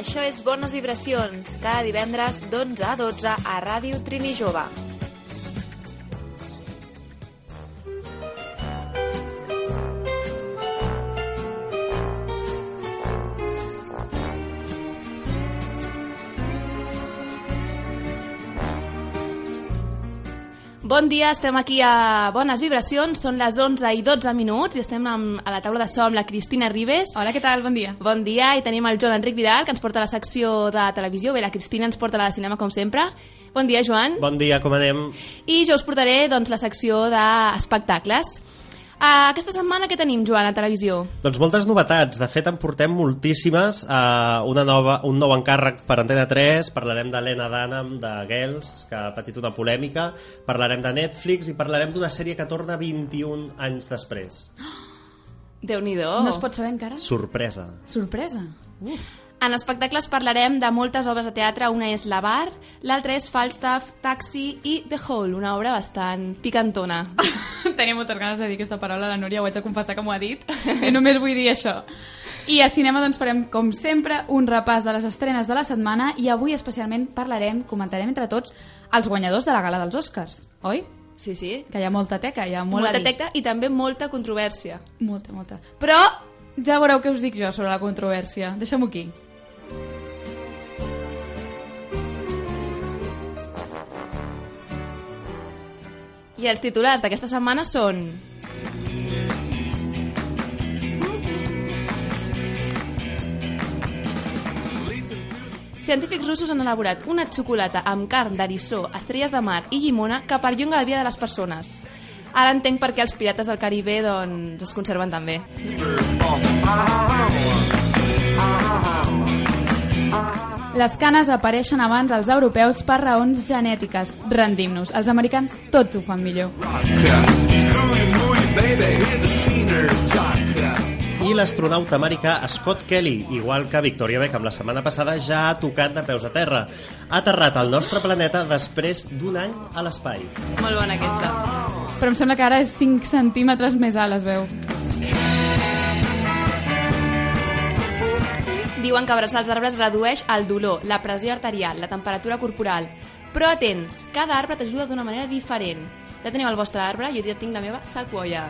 Això és Bones Vibracions, cada divendres d'11 a 12 a Ràdio Trini Jove. Bon dia, estem aquí a Bones Vibracions, són les 11 i 12 minuts i estem amb, a la taula de so amb la Cristina Ribes. Hola, què tal? Bon dia. Bon dia, i tenim el Joan Enric Vidal, que ens porta a la secció de televisió. Bé, la Cristina ens porta la de cinema, com sempre. Bon dia, Joan. Bon dia, com anem? I jo us portaré doncs, la secció d'espectacles. Uh, aquesta setmana què tenim, Joan, a televisió? Doncs moltes novetats, de fet en portem moltíssimes, uh, una nova, un nou encàrrec per Antena 3, parlarem d'Helena Dunham, de Girls, que ha patit una polèmica, parlarem de Netflix i parlarem d'una sèrie que torna 21 anys després. Déu-n'hi-do. No es pot saber encara? Sorpresa. Sorpresa. Uf. En espectacles parlarem de moltes obres de teatre, una és La Bar, l'altra és Falstaff, Taxi i The Hall, una obra bastant picantona. Tenia moltes ganes de dir aquesta paraula a la Núria, ho haig de confessar que m'ho ha dit, i només vull dir això. I a cinema doncs farem, com sempre, un repàs de les estrenes de la setmana i avui especialment parlarem, comentarem entre tots, els guanyadors de la gala dels Oscars, oi? Sí, sí. Que hi ha molta teca, hi ha molt molta a dir. teca i també molta controvèrsia. Molta, molta. Però ja veureu què us dic jo sobre la controvèrsia. Deixem-ho aquí. I els titulars d'aquesta setmana són... Científics russos han elaborat una xocolata amb carn d'arissó, estrelles de mar i llimona que perllonga la vida de les persones. Ara entenc per què els pirates del Caribé doncs, es conserven tan bé. Les canes apareixen abans als europeus per raons genètiques. Rendim-nos. Els americans tots ho fan millor. I l'astronauta americà Scott Kelly, igual que Victoria Beckham la setmana passada, ja ha tocat de peus a terra. Ha aterrat al nostre planeta després d'un any a l'espai. Molt bona aquesta. Però em sembla que ara és 5 centímetres més alt, es veu. Diuen que abraçar els arbres redueix el dolor, la pressió arterial, la temperatura corporal. Però atents, cada arbre t'ajuda d'una manera diferent. Ja teniu el vostre arbre, jo ja tinc la meva sequoia.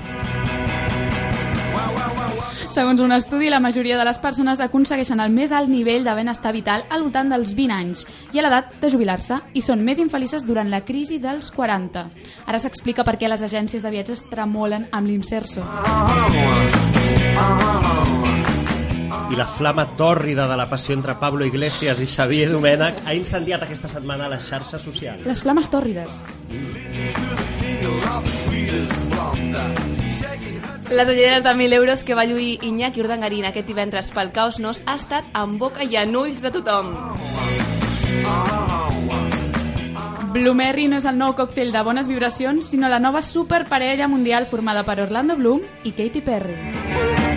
Segons un estudi, la majoria de les persones aconsegueixen el més alt nivell de benestar vital al voltant dels 20 anys i a l'edat de jubilar-se i són més infelices durant la crisi dels 40. Ara s'explica per què les agències de viatges tremolen amb l'inserso. I la flama tòrrida de la passió entre Pablo Iglesias i Xavier Domènech ha incendiat aquesta setmana les xarxes socials. Les flames tòrrides. Les ulleres de 1.000 euros que va lluir Iñaki Urdangarín aquest divendres pel Caos Nos ha estat en boca i en ulls de tothom. Bloomerry no és el nou còctel de bones vibracions, sinó la nova superparella mundial formada per Orlando Bloom i Katy Perry.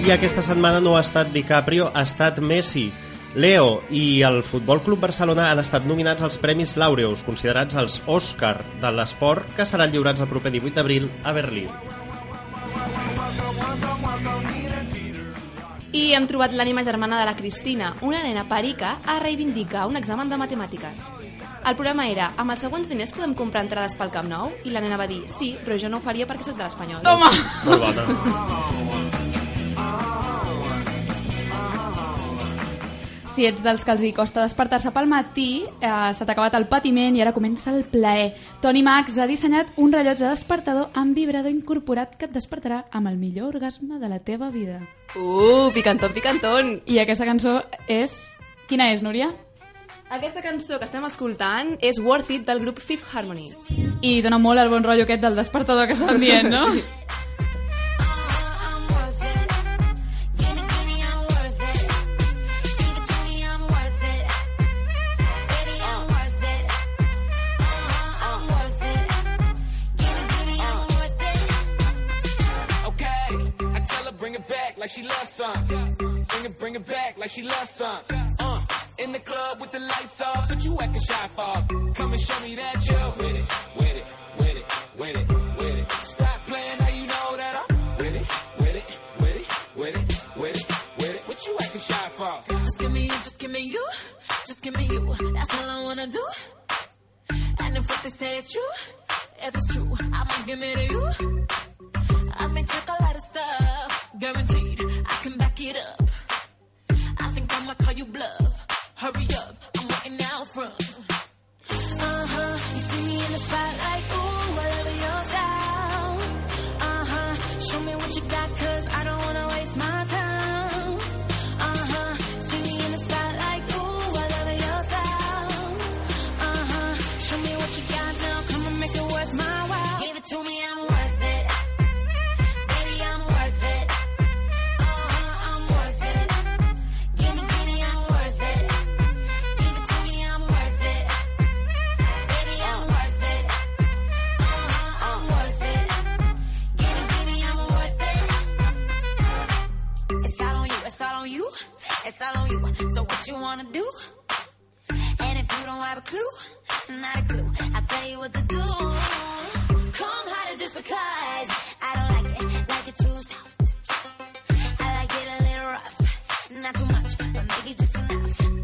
I aquesta setmana no ha estat DiCaprio, ha estat Messi. Leo i el Futbol Club Barcelona han estat nominats als Premis Laureus, considerats els Òscar de l'esport, que seran lliurats el proper 18 d'abril a Berlín. I hem trobat l'ànima germana de la Cristina, una nena perica a reivindicar un examen de matemàtiques. El problema era, amb els següents diners podem comprar entrades pel Camp Nou? I la nena va dir, sí, però jo no ho faria perquè soc de l'Espanyol. Toma! Molt bona. Si ets dels que els hi costa despertar-se pel matí, eh, s'ha acabat el patiment i ara comença el plaer. Tony Max ha dissenyat un rellotge despertador amb vibrador incorporat que et despertarà amb el millor orgasme de la teva vida. Uh, picantón, picantón. I aquesta cançó és... Quina és, Núria? Aquesta cançó que estem escoltant és Worth It del grup Fifth Harmony. I dona molt el bon rotllo aquest del despertador que estan dient, no? I'm like she loves some. Uh, in the club with the lights off, but you acting shy for. Come and show me that you're with it, with it, with it, with it, with it. Stop playing now, you know that I'm with it, with it, with it, with it, with it, with it. What you acting shy for? Just give me you, just give me you, just give me you. That's all I wanna do. And if what they say is true, if it's true, I'ma give it to you. It's all on you. So what you wanna do? And if you don't have a clue, not a clue, I'll tell you what to do. Come harder just because I don't like it, like it too soft. I like it a little rough, not too much, but maybe just enough.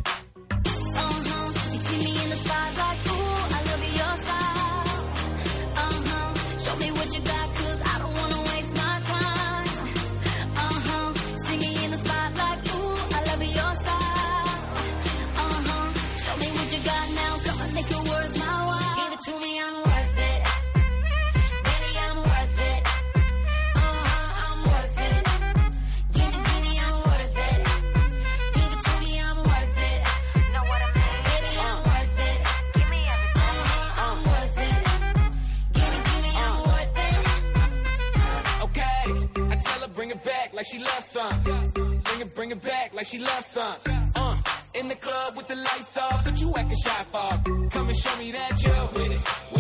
Like she loves some. Bring it, bring it back like she loves some. Uh, in the club with the lights off, but you acting shy for. Come and show me that you're with it,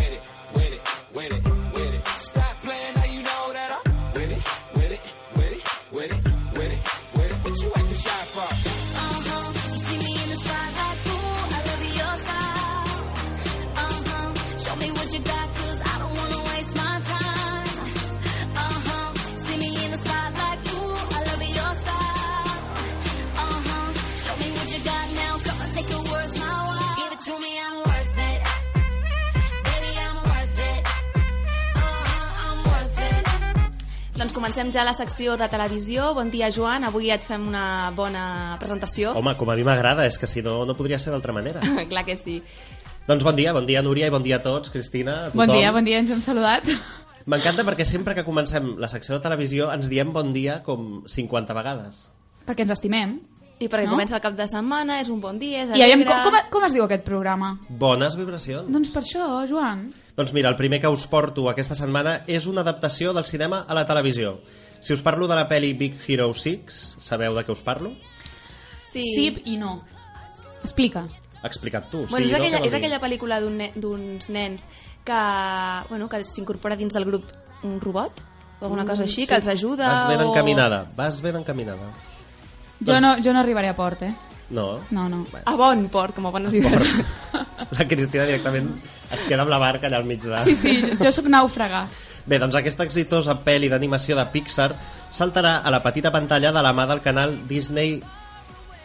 Doncs comencem ja la secció de televisió. Bon dia, Joan. Avui et fem una bona presentació. Home, com a mi m'agrada, és que si no, no podria ser d'altra manera. Clar que sí. doncs bon dia, bon dia Núria i bon dia a tots, Cristina, a tothom. Bon dia, bon dia, ens hem saludat. M'encanta perquè sempre que comencem la secció de televisió ens diem bon dia com 50 vegades. Perquè ens estimem. I perquè No? comença el cap de setmana, és un bon dia, és I aviam, alegre... com, com, com es diu aquest programa? Bones vibracions. Doncs per això, Joan. Doncs mira, el primer que us porto aquesta setmana és una adaptació del cinema a la televisió. Si us parlo de la pel·li Big Hero 6, sabeu de què us parlo? Sí. Sí i no. Explica. Explica't tu. Bueno, sí, és, no? aquella, és aquella pel·lícula ne- d'uns nens que, bueno, que s'incorpora dins del grup un robot o alguna cosa així, que els ajuda Vas ben o... encaminada, vas ben encaminada. Jo Doncs- no, jo no arribaré a port, eh? No? No, no. A bon port, com a bones idees. La Cristina directament es queda amb la barca allà al mig de... Sí, sí, jo, jo sóc nàufraga. Bé, doncs aquesta exitosa pel·li d'animació de Pixar saltarà a la petita pantalla de la mà del canal Disney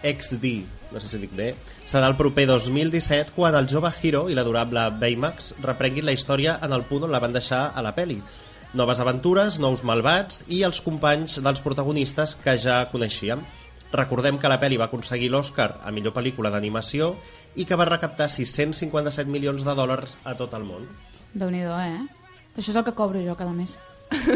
XD, no sé si dic bé. Serà el proper 2017 quan el jove Hiro i l'adorable Baymax reprenguin la història en el punt on la van deixar a la pel·li. Noves aventures, nous malvats i els companys dels protagonistes que ja coneixíem. Recordem que la pel·li va aconseguir l'Oscar a millor pel·lícula d'animació i que va recaptar 657 milions de dòlars a tot el món. déu nhi eh? Això és el que cobro jo cada mes.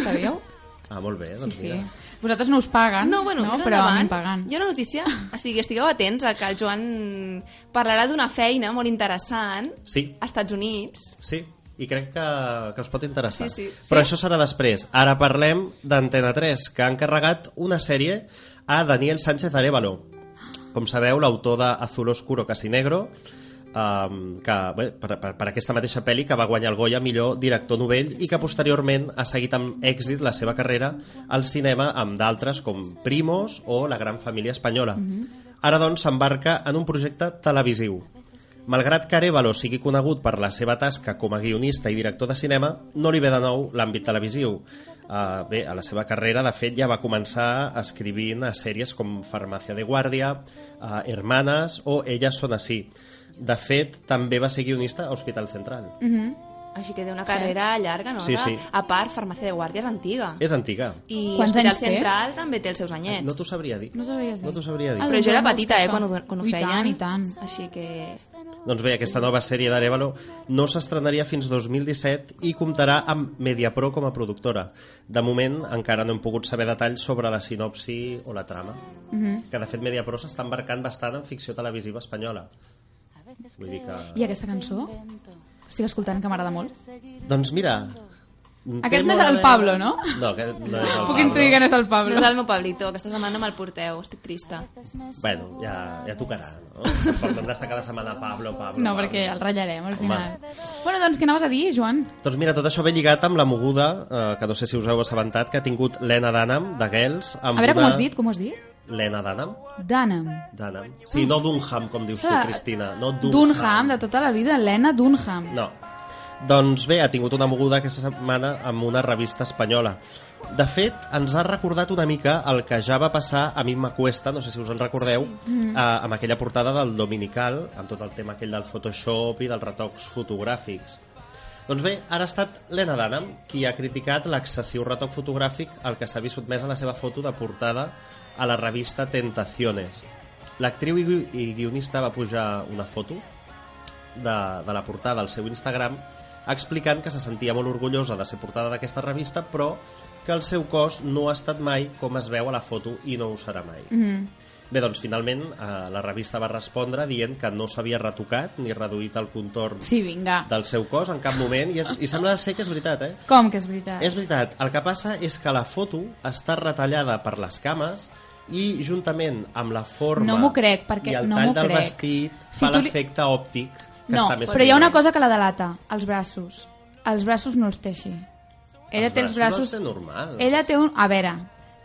Sabíeu? Ah, molt bé, Sí, doncs sí. mira. Vosaltres no us paguen, No, bueno, no? més però a mi endavant em paguen. hi ha una notícia, o sigui, estigueu atents a que el Joan parlarà d'una feina molt interessant Sí, als Estats Units. Sí, i crec que, que us pot interessar. Sí, sí. Però Sí? això serà després. Ara parlem d'Antena 3, que ha encarregat una sèrie a Daniel Sánchez Arevalo. Com sabeu, l'autor de Azul Oscuro Casi Negro, um, que, bé, per, per, per aquesta mateixa pel·li que va guanyar el Goya millor director novell i que posteriorment ha seguit amb èxit la seva carrera al cinema amb d'altres com Primos o La gran família espanyola. Ara, doncs, s'embarca en un projecte televisiu. Malgrat que Arevalo sigui conegut per la seva tasca com a guionista i director de cinema, no li ve de nou l'àmbit televisiu. Uh, bé, a la seva carrera, de fet, ja va començar escrivint a sèries com Farmàcia de Guàrdia, uh, Hermanes o Elles són així. De fet, també va ser guionista a Hospital Central. Així que té una carrera llarga, no? Sí, sí. A part, Farmàcia de Guàrdia és antiga. És antiga. I Quants Hospital anys té? Central també té els seus anyets. No t'ho sabria dir. No sabries dir. No t'ho sabria dir. Ah, Però jo era doncs petita, eh, això. quan ho, quan ho I feien. tant, i tant. Així que... Doncs bé, aquesta nova sèrie d'Arevalo no s'estrenaria fins 2017 i comptarà amb Mediapro com a productora. De moment encara no hem pogut saber detalls sobre la sinopsi o la trama, Mhm. que de fet Mediapro s'està embarcant bastant en ficció televisiva espanyola. Vull dir que... I aquesta cançó? Estic escoltant, que m'agrada molt. Doncs mira... Aquest no és el Pablo, no? No, aquest no és el Puc Pablo. intuir que no és el No Pablo. és el meu Pablito, aquesta setmana me'l porteu, estic trista. Bueno, ja, ja tocarà, no? Tampoc no hem d'estar cada setmana Pablo, Pablo, No, Pablo. perquè el ratllarem al final. Bueno, doncs què anaves a dir, Joan? Doncs mira, tot això ve lligat amb la moguda, eh, que no sé si us heu assabentat, que ha tingut l'Ena Dunham, de Girls, amb A veure, com una... ho has dit? Com ho has dit? L'Ena Dunham? Dunham. Dunham. Sí, no Dunham, com dius tu, Clar, Cristina. No Dunham. Dunham, de tota la vida, Helena Dunham. No. Doncs bé, ha tingut una moguda aquesta setmana amb una revista espanyola. De fet, ens ha recordat una mica el que ja va passar a mi m'acuesta, no sé si us en recordeu, sí. eh, amb aquella portada del Dominical, amb tot el tema aquell del Photoshop i dels retocs fotogràfics. Doncs bé, ara ha estat l'Ena Dunham qui ha criticat l'excessiu retoc fotogràfic al que s'ha vist sotmès a la seva foto de portada a la revista Tentaciones. L'actriu i gui- i guionista va pujar una foto de, de la portada al seu Instagram explicant que se sentia molt orgullosa de ser portada d'aquesta revista però que el seu cos no ha estat mai com es veu a la foto i no ho serà mai. Mm -hmm. Bé, doncs finalment eh, la revista va respondre dient que no s'havia retocat ni reduït el contorn Sí, vinga. del seu cos en cap moment i, és, i sembla ser que és veritat, eh? Com que és veritat? És veritat, el que passa és que la foto està retallada per les cames i juntament amb la forma No crec, perquè i el no tall del crec. vestit Si fa tu li- l'efecte òptic que No, està més però hi ha una cosa que la delata, els braços. Els braços no els té així. Ella Els té els braços braços... els té normal. Ella té un... A veure,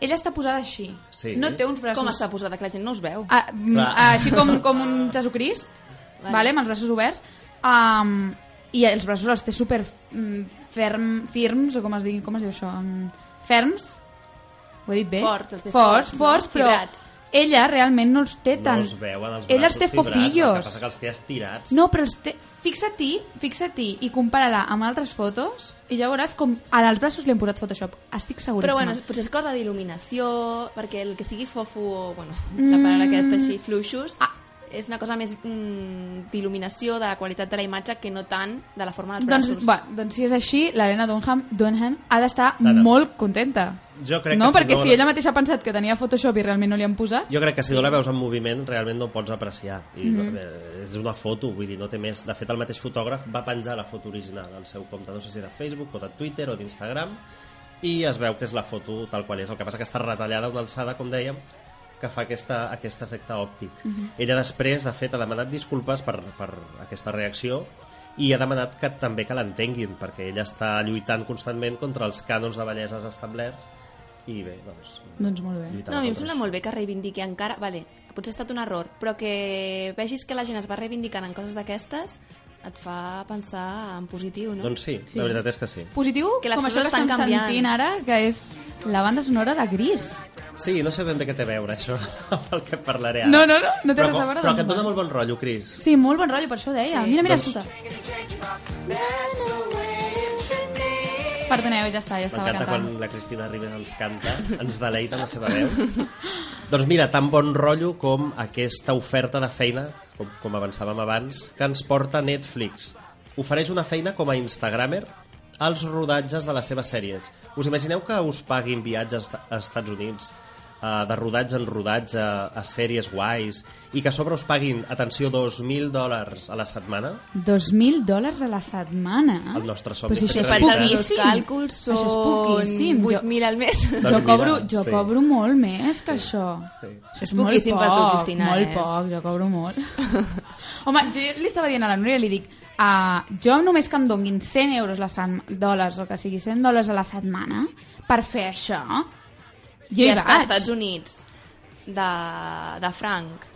ella està posada així. Sí. No té uns braços... Com està posada, que la gent no us veu? Ah, mm, ah, així com, com un Jesucrist, vale. vale, amb els braços oberts, um, i els braços els té super mm, ferm, firms, o com es, digui, com es diu això? Um, ferms? Ho he dit bé? Forts, els té forts, forts, no? forts però Fibrats. ella realment no els té No tan... es veuen els ella els té fibrats, El que fofillos. passa que els té estirats. No, però els té... Fixa-t'hi, fixa-t'hi i compara-la amb altres fotos i ja veuràs com als braços li han posat Photoshop. Estic Però seguríssima. bueno, potser és cosa d'il·luminació, perquè el que sigui fofo, o, bueno, la paraula aquesta així, fluixos, Ah. És una cosa més mm, d'il·luminació, de la qualitat de la imatge, que no tant de la forma dels Doncs, braços. va, doncs si és així, l'Helena Dunham, Dunham ha d'estar molt contenta. Jo crec no, que si perquè no si la- ella mateixa ha pensat que tenia Photoshop i realment no li han posat... Jo crec que si no la veus en moviment realment no ho pots apreciar I Mhm. eh, és una foto, vull dir, no té més de fet el mateix fotògraf va penjar la foto original al seu compte, no sé si de Facebook o de Twitter o d'Instagram i es veu que és la foto tal qual és el que passa que està retallada a una alçada, com dèiem que fa aquesta, aquest efecte òptic Mhm. ella després, de fet, ha demanat disculpes per, per aquesta reacció i ha demanat que també que l'entenguin perquè ella està lluitant constantment contra els cànons de belleses establerts i bé, doncs... Doncs molt bé. No, a mi em sembla molt bé que reivindiqui encara... Vale, potser ha estat un error, però que vegis que la gent es va reivindicant en coses d'aquestes et fa pensar en positiu, no? Doncs sí, Sí. la veritat és que sí. Positiu, Que les com això que coses estan estem canviant. sentint ara, que és la banda sonora de Gris. Sí, no sé ben bé què té a veure això amb el que parlaré ara. No, no, no, no té però, res a veure, Però doncs que et dona va. molt bon rotllo, Cris. Sí, molt bon rotllo, per això deia. Sí. Mira, mira, Doncs- escolta. Perdoneu, ja està, ja estava cantant. quan la Cristina Ribes ens canta, ens deleita la seva veu. doncs mira, tan bon rotllo com aquesta oferta de feina, com, com avançàvem abans, que ens porta Netflix. Ofereix una feina com a Instagramer als rodatges de les seves sèries. Us imagineu que us paguin viatges a Estats Units eh, de rodatge en rodatge a sèries guais i que a sobre us paguin, atenció, 2.000 dòlars a la setmana? 2.000 dòlars a la setmana? El nostre somni Però si és això és els meus poquíssim. càlculs, són Això és poquíssim. Jo- 8.000 al mes. Jo Doncs cobro, mira, jo sí. cobro molt més que això. Sí. Això és poquíssim molt per poc, tu, Cristina, Molt eh? poc, jo cobro molt. Home, jo li estava dient a la Núria, li dic, uh, jo només que em donguin 100 euros la setmana, dòlars, o que sigui 100 dòlars a la setmana, per fer això, jo hi als vaig. Estats Units de, de franc.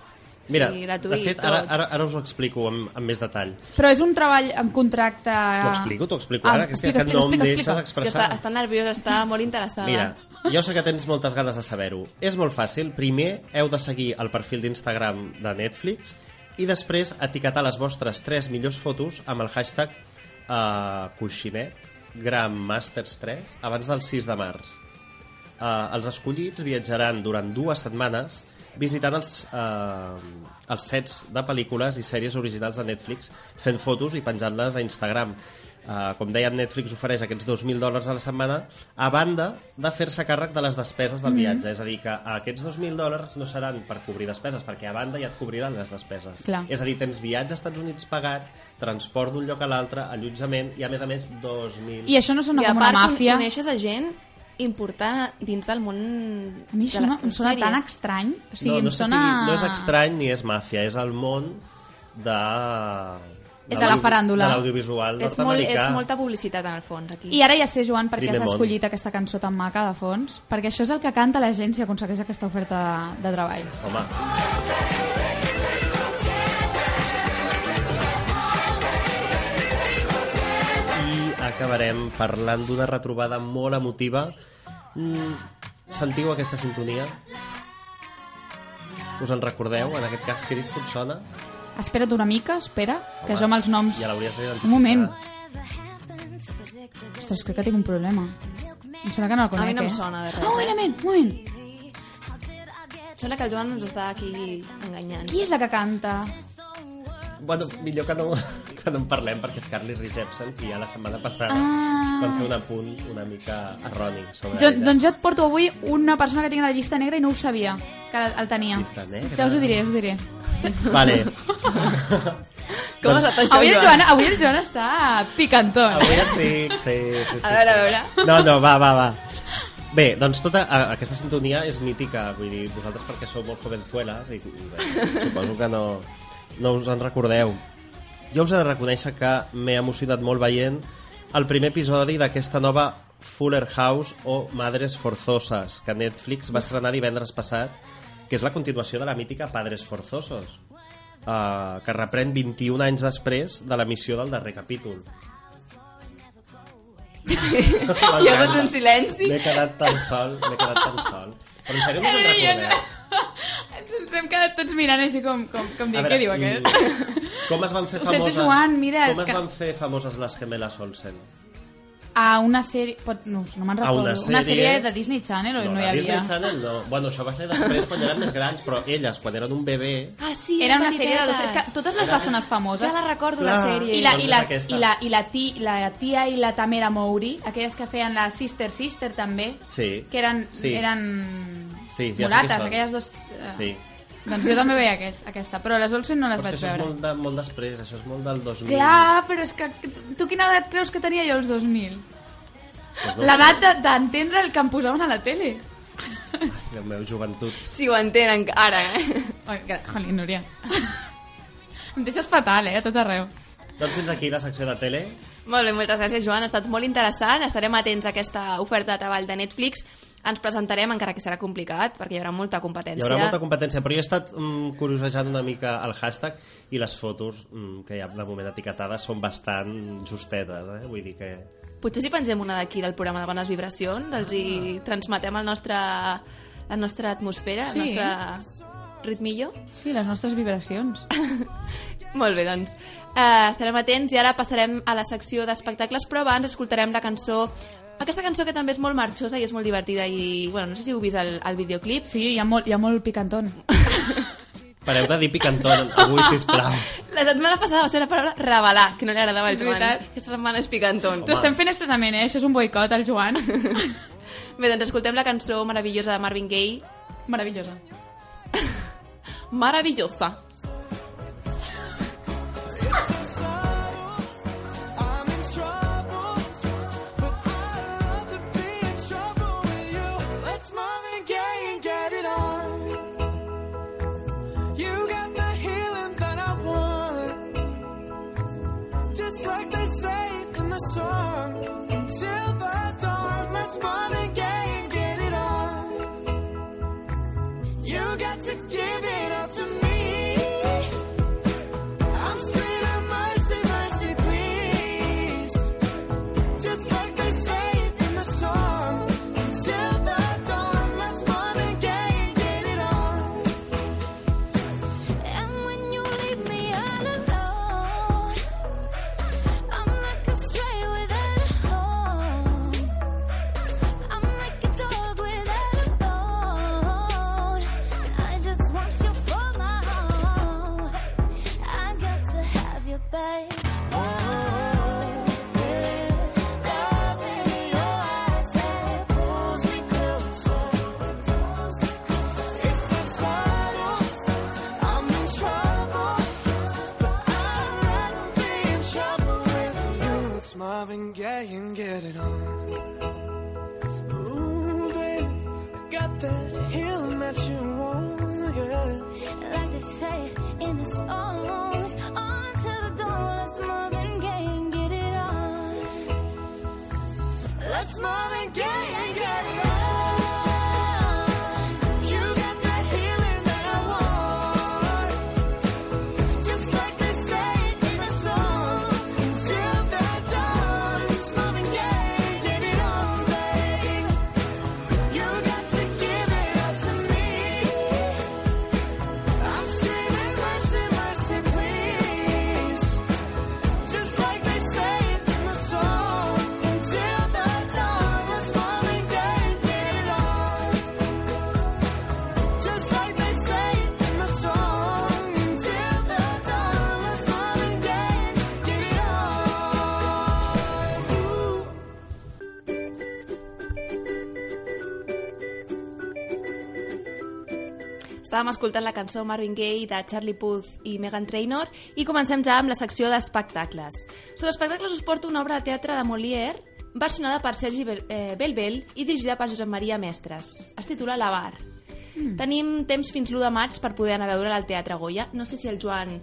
Mira, sí, de gratuït, fet, ara, ara, ara us ho explico amb, amb més detall. Però és un treball en contracte... T'ho explico, t'ho explico ara, que, és que, explica, que no explica, em explica, deixes expressar. està, està nerviosa, està molt interessada. Mira, jo sé que tens moltes ganes de saber-ho. És molt fàcil. Primer heu de seguir el perfil d'Instagram de Netflix i després etiquetar les vostres tres millors fotos amb el hashtag a Coixinet, Grand Masters 3, abans del 6 de març. Uh, els escollits viatjaran durant dues setmanes visitant els, uh, els sets de pel·lícules i sèries originals de Netflix, fent fotos i penjant-les a Instagram. Uh, com dèiem, Netflix ofereix aquests 2.000 dòlars a la setmana a banda de fer-se càrrec de les despeses del viatge. És a dir, que aquests 2.000 dòlars no seran per cobrir despeses, perquè a banda ja et cobriran les despeses. Clar. És a dir, tens viatge als Estats Units pagat, transport d'un lloc a l'altre, allotjament i, a més a més, 2.000... I això no sona I a com una part màfia. coneixes a gent important dins del món A mi de això no, em sona tan estrany. O sigui, no, no, em que sona... sigui, no és estrany ni és màfia, és el món de... És de la faràndula. De l'audiovisual És, molt, és molta publicitat en el fons aquí. I ara ja sé, Joan, per què has món. escollit aquesta cançó tan maca de fons, perquè això és el que canta la gent si aconsegueix aquesta oferta de, de treball. Home, acabarem parlant d'una retrobada molt emotiva. Mm, sentiu aquesta sintonia? Us en recordeu? En aquest cas, Cristo et sona? Espera't una mica, espera, que Home, jo amb els noms... Ja l'hauries d'identificar. Un moment. Ostres, crec que tinc un problema. Em sembla que no la conec, A mi no em eh? sona de res, Ah, un eh? moment, un moment. Sembla que el Joan ens està aquí enganyant. Qui és la que canta? Bueno, millor que no, que no en parlem perquè és Carly Rae Jepsen i ja la setmana passada Ah. van fer un apunt una mica erroni sobre Jo, ella. doncs jo et porto avui una persona que tinc a la llista negra i no ho sabia, que el, tenia. Llista negra. Ja us ho diré, us ho diré. Vale. Com Doncs has estat això, Avui el, Joan? Avui el Joan està picantón. Avui estic... Sí, sí, sí. A veure, sí. a veure. No, no, va, va, va. Bé, doncs tota a, aquesta sintonia és mítica, vull dir, vosaltres perquè sou molt jovenzueles i bé, suposo que no, no us en recordeu. Jo us he de reconèixer que m'he emocionat molt veient el primer episodi d'aquesta nova Fuller House o Madres Forzosas, que Netflix va estrenar divendres passat, que és la continuació de la mítica Padres Forzosos, uh, que reprèn 21 anys després de l'emissió del darrer capítol. Hi ha hagut un silenci. M'he quedat tan sol, m'he quedat tan sol. Però en sèrio no us en Eh, recordeu? Ens, hem quedat tots mirant així com, com, com dient, què diu aquest? mm, Com es van fer famoses... Joan, mira, com es que- van fer famoses les gemeles Olsen? A una sèrie... Pot, no, no me'n recordo. una Una sèrie- sèrie de Disney Channel o no, de hi havia? Disney Channel no. Bueno, això va ser després quan eren més grans, però elles, quan eren un bebè... Ah, sí, Era una sèrie de dos... És que totes les bessones famoses... Ja la recordo, Clar. la sèrie. I la, Doncs i, les, i, la, i la, ti, la tia i la Tamera Mowry, aquelles que feien la Sister Sister també, Sí. que eren, Sí. eren Sí, ja mulates, són. aquelles dos... eh, Sí. Doncs jo també veia aquest, aquesta, però les Olsen no les Però vaig que això és veure. molt, de, molt després, això és molt del 2000. Clar, però és que tu, tu quina edat creus que tenia jo els 2000? Doncs no L'edat d'entendre el que em posaven a la tele. Ai, la meva joventut. Si ho entenen ara, eh? Joli, Núria. em deixes fatal, eh, a tot arreu. Doncs fins aquí la secció de tele. Molt bé, moltes gràcies, Joan. Ha estat molt interessant. Estarem atents a aquesta oferta de treball de Netflix. Ens presentarem, encara que serà complicat, perquè hi haurà molta Hi competència. haurà molta competència, però jo he estat mm, curiosejant una mica el hashtag i les fotos mm, que hi ha de moment etiquetades són bastant justetes, eh? vull dir que... Potser si pengem una d'aquí del programa de Bones Vibracions, els hi transmetem el nostre, la nostra atmosfera, Sí. el nostre ritmillo. Sí, les nostres vibracions. Molt bé, doncs eh, estarem atents i ara passarem a la secció d'espectacles, però abans escoltarem la cançó aquesta cançó que també és molt marxosa i és molt divertida i, bueno, no sé si heu vist el, el videoclip. Sí, hi ha molt, hi ha molt picantón. Pareu de dir picantón avui, sisplau. La setmana passada va ser la paraula revelar, que no li agradava al Joan. Aquesta setmana és picantón. T'ho estem fent expressament, eh? Això és un boicot, al Joan. Bé, doncs escoltem la cançó meravellosa de Marvin Gaye. Meravellosa. Maravillosa. Estàvem escoltant la cançó Marvin Gaye de Charlie Puth i Megan Trainor i comencem ja amb la secció d'espectacles. Sobre espectacles us porto una obra de teatre de Molière versionada per Sergi Bel eh, Belbel i dirigida per Josep Maria Mestres. Es titula La Bar. Mm. Tenim temps fins l'1 de maig per poder anar a veure al Teatre Goya. No sé si el Joan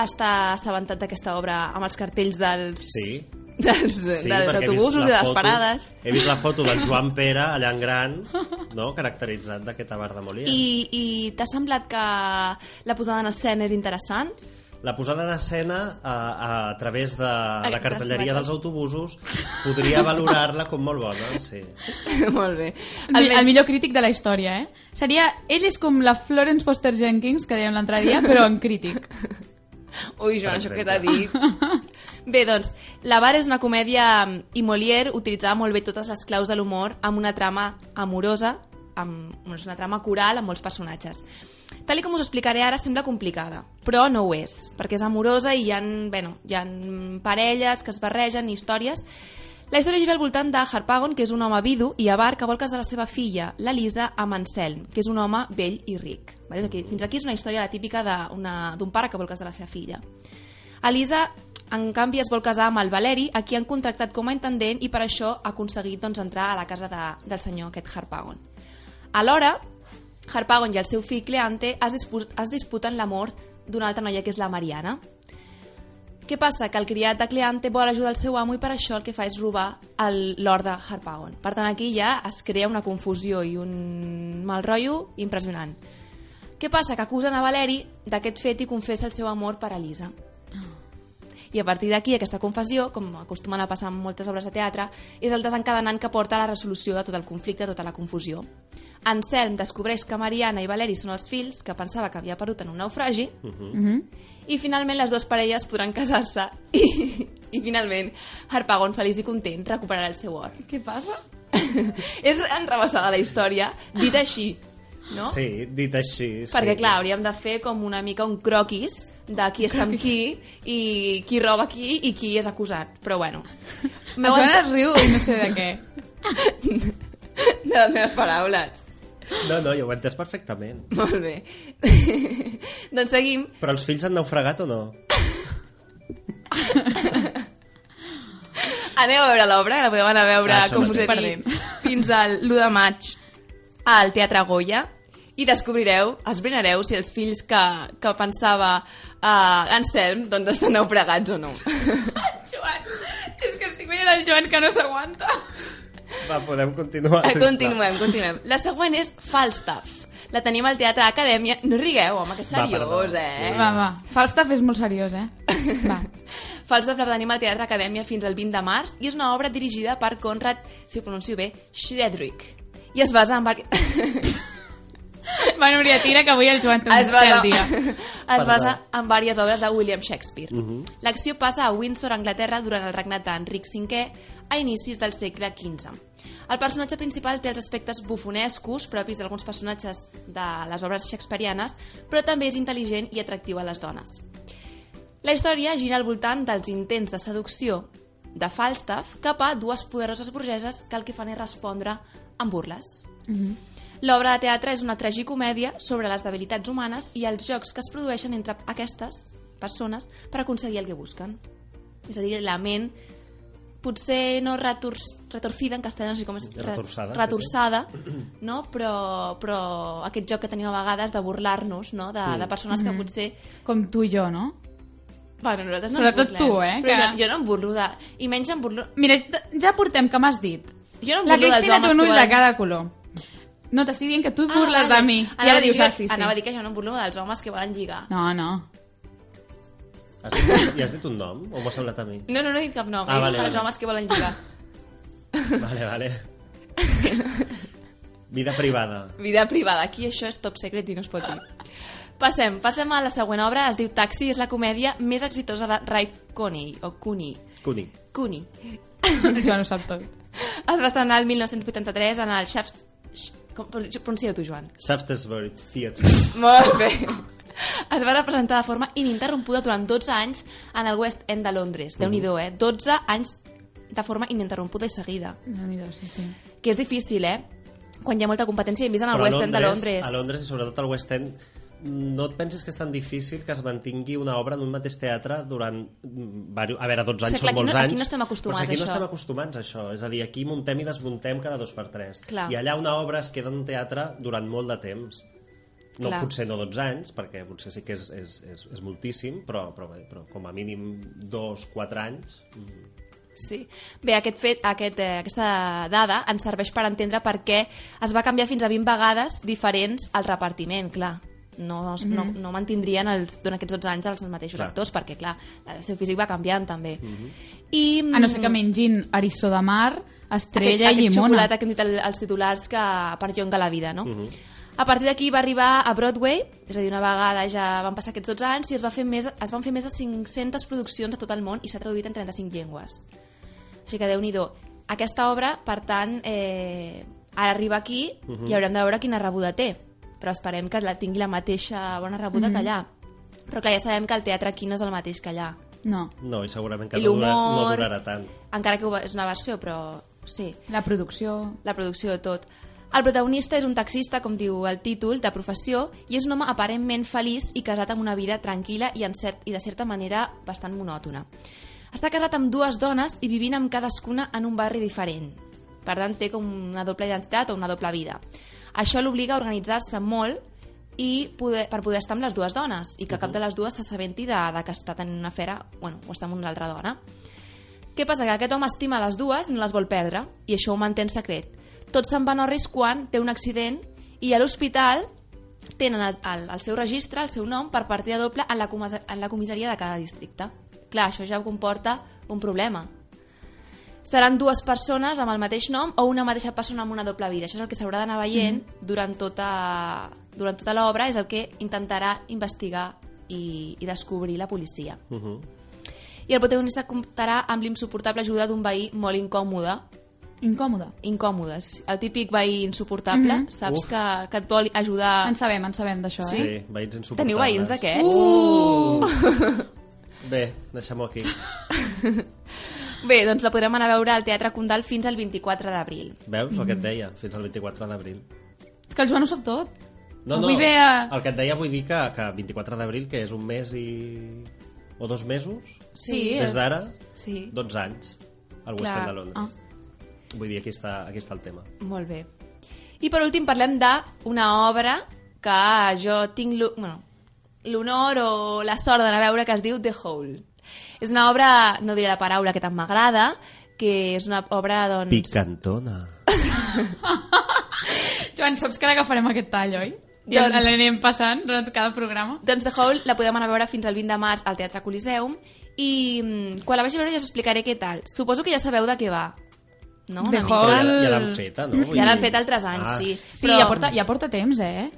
està assabentat d'aquesta obra amb els cartells dels, Sí. dels, Sí, dels autobusos i de les foto- parades. He vist la foto del Joan Pere allà en gran, no? caracteritzat d'aquesta bar de Molière. I, i t'ha semblat que la posada en escena és interessant? La posada d'escena a, a, a través de la cartelleria dels autobusos podria valorar-la com molt bona, sí. Molt bé. El, el millor crític de la història, eh? Seria... Ell és com la Florence Foster Jenkins, que dèiem l'altre dia, però en crític. Ui, Joan, això que t'ha dit. Bé, doncs, La Bar és una comèdia i Molière utilitzava molt bé totes les claus de l'humor amb una trama amorosa, amb una trama coral amb molts personatges. Tal i com us explicaré ara sembla complicada, però no ho és, perquè és amorosa i hi ha, bueno, hi ha parelles que es barregen, històries... La història gira al voltant de Harpagon, que és un home vidu i avar que vol casar la seva filla, la Lisa, amb Anselm, que és un home vell i ric. Aquí, fins aquí és una història la típica d'un pare que vol casar la seva filla. Elisa, en canvi, es vol casar amb el Valeri, a qui han contractat com a intendent i per això ha aconseguit doncs, entrar a la casa de, del senyor aquest Harpagon. Alhora, Harpagon i el seu fill Cleante es, dispu es disputen l'amor d'una altra noia que és la Mariana. Què passa? Que el criat de Cleante vol ajudar el seu amo i per això el que fa és robar l'or de Harpagon. Per tant, aquí ja es crea una confusió i un mal rotllo impressionant. Què passa? Que acusen a Valeri d'aquest fet i confessa el seu amor per Elisa. I a partir d'aquí, aquesta confessió, com acostumen a passar en moltes obres de teatre, és el desencadenant que porta a la resolució de tot el conflicte, tota la confusió. Anselm descobreix que Mariana i Valeri són els fills que pensava que havia perdut en un naufragi i finalment les dues parelles podran casar-se i, i finalment Harpagon, feliç i content, recuperarà el seu or. Què passa? és enrebaçada la història, dit així, no? Sí, dit així. Sí. Perquè, clar, hauríem de fer com una mica un croquis de qui està amb qui i qui roba qui i qui és acusat. Però, bueno. El Joan es riu i no sé de què. De les meves paraules. No, no, jo ho he entès perfectament. Molt bé. doncs seguim. Però els fills han naufragat o no? Aneu a veure l'obra, la podeu anar a veure, Ah, com us he dit, fins al l'1 de maig al Teatre Goya i descobrireu, esbrinareu si els fills que, que pensava uh, Anselm doncs estan naufragats o no. Joan, és que estic veient el Joan que no s'aguanta. Va, podem continuar. Eh, sisplau. continuem, continuem. La següent és Falstaff. La tenim al Teatre Acadèmia. No rigueu, home, que és Va, seriós, perdó. eh? Va, va. Falstaff és molt seriós, eh? Va. Falstaff la tenim al Teatre Acadèmia fins al 20 de març i és una obra dirigida per Conrad, si ho pronuncio bé, Schredrick. I es basa en... Va, Núria, tira, que avui el Joan té es basa, el dia. es basa en diverses obres de William Shakespeare. L'acció passa a Windsor, Anglaterra, durant el regnat d'Enric V a inicis del segle XV. El personatge principal té els aspectes bufonescos propis d'alguns personatges de les obres shakespearianes, però també és intel·ligent i atractiu a les dones. La història gira al voltant dels intents de seducció de Falstaff cap a dues poderoses burgeses que el que fan és respondre amb burles. L'obra de teatre és una tragicomèdia sobre les debilitats humanes i els jocs que es produeixen entre aquestes persones per aconseguir el que busquen. És a dir, la ment potser no retors, retorcida en castellà, no sé com és re- Retorçada, sí, retorçada no? però, però aquest joc que tenim a vegades de burlar-nos no? de, Mm. de persones que potser Com tu i jo, no? bueno, nosaltres no Sobretot ens burlem, tu, eh, però que- jo, jo no em burlo de... i menys em burlo Mira, ja portem que m'has dit. jo no em La burlo dels Cristina té homes un ull de cada color. No, t'estic dient que tu et burles vale. de mi. I Anava ara a dir dius, que- ah, sí, sí. anava a dir que jo no em burlo dels homes que volen lligar No, no. Has dit, I has dit un nom? O m'ha semblat a mi? no, no, no he dit cap nom Ah, eh? vale, els vale. homes que volen lligar Vale, vale. Vida privada. vida privada, aquí això és top secret i no es pot dir passem, passem a la següent obra es diu Taxi, és la comèdia més exitosa de Ray Cooney o Cooney Cuni. Cooney jo no sap tot. es va estrenar el 1983 en el Shaft... Com pronuncia tu, Joan? Shaftesbury Theatre. Molt bé. Es va representar de forma ininterrompuda durant 12 anys en el West End de Londres. déu nhi eh? 12 anys de forma ininterrompuda i seguida. Déu-n'hi-do, sí, sí. Que és difícil, eh? Quan hi ha molta competència, hem vist en el Però West End de Londres. A Londres i sobretot al West End no et penses que és tan difícil que es mantingui una obra en un mateix teatre durant mm, a veure, 12 anys Sí, clar, són molts no- anys aquí no estem acostumats però aquí a no això. estem acostumats a això és a dir, aquí muntem i desmuntem cada dos per tres Clar. i allà una obra es queda en un teatre durant molt de temps no, Clar. potser no 12 anys, perquè potser sí que és, és, és, és moltíssim, però, però, però com a mínim 2-4 anys mm, Sí. Bé, aquest fet, aquest, eh, aquesta dada ens serveix per entendre per què es va canviar fins a 20 vegades diferents el repartiment, clar. No, mm -hmm. no, no mantindrien els, durant aquests 12 anys els mateixos Clar. actors, perquè, clar, el seu físic va canviant, també. Mm -hmm. I, A no ser que mengin eriçó de mar, estrella aquest, i aquest llimona. xocolata que han dit el, els titulars que perllonga la vida, no? A partir d'aquí va arribar a Broadway, és a dir, una vegada ja van passar aquests 12 anys i es, va fer més, es van fer més de 500 produccions a tot el món i s'ha traduït en 35 llengües. Així que déu nhi Aquesta obra, per tant, eh, ara arriba aquí i haurem de veure quina rebuda té. Però esperem que la tingui la mateixa bona rebuda que allà. Però clar, ja sabem que el teatre aquí no és el mateix que allà. No, no, i segurament que I no, durarà, no durarà tant Encara que és una versió, però sí. la producció... la producció de tot. El protagonista és un taxista, com diu el títol, de professió, i és un home aparentment feliç i casat amb una vida tranquil·la i, en cert, i de certa manera bastant monòtona. Està casat amb dues dones i vivint amb cadascuna en un barri diferent. Per tant, té com una doble identitat o una doble vida. Això l'obliga a organitzar-se molt i poder, per poder estar amb les dues dones i que cap de les dues s'assabenti de, de que està tenint una afera bueno, o està amb una altra dona. Què passa? Que aquest home estima les dues i no les vol perdre, i això ho manté en secret. Tots se'n van a risc quan té un accident i a l'hospital tenen el, el, el seu registre, el seu nom, per partida doble en la, comisa- en la comissaria de cada districte. Clar, això ja comporta un problema. Seran dues persones amb el mateix nom o una mateixa persona amb una doble vida. Això és el que s'haurà d'anar veient durant tota, durant tota l'obra, és el que intentarà investigar i, i descobrir la policia. uh -huh. I el protagonista comptarà amb l'insuportable ajuda d'un veí molt incòmode. Incòmode. Incòmodes. El típic veí insuportable, saps Uf. que, que et vol ajudar... En sabem, en sabem d'això, sí, eh? veïns insuportables Teniu veïns d'aquests? Uh! bé, deixem-ho aquí Bé, doncs la podrem anar a veure al Teatre Condal fins al 24 d'abril. veus el que et deia, fins al 24 d'abril És que el Joan ho sap tot. No, no, Avui ve a... el que et deia vull dir que, que 24 d'abril, que és un mes i... o dos mesos, Sí, des és- d'ara, Sí, 12 anys, al West Clar. End de Londres. Vull dir, aquí està, aquí està el tema. molt bé. I per últim parlem d'una obra que jo tinc l'ho- bueno, l'honor o la sort d'anar a veure que es diu The Hole. És una obra, no diré la paraula que tant m'agrada, que és una obra, doncs... Picantona. Joan, saps que ara agafarem aquest tall, oi? I Doncs- doncs... l'anem passant durant cada programa. Doncs The Hole la podem anar a veure fins al 20 de març al Teatre Coliseum i mm, quan la vagi a veure ja us explicaré què tal. Suposo que ja sabeu de què va. No? The Una Ja. Hole. ja l'han feta, no? Ja l'han fet altres anys, Ah, sí. Sí, ja, porta, ja porta temps, eh?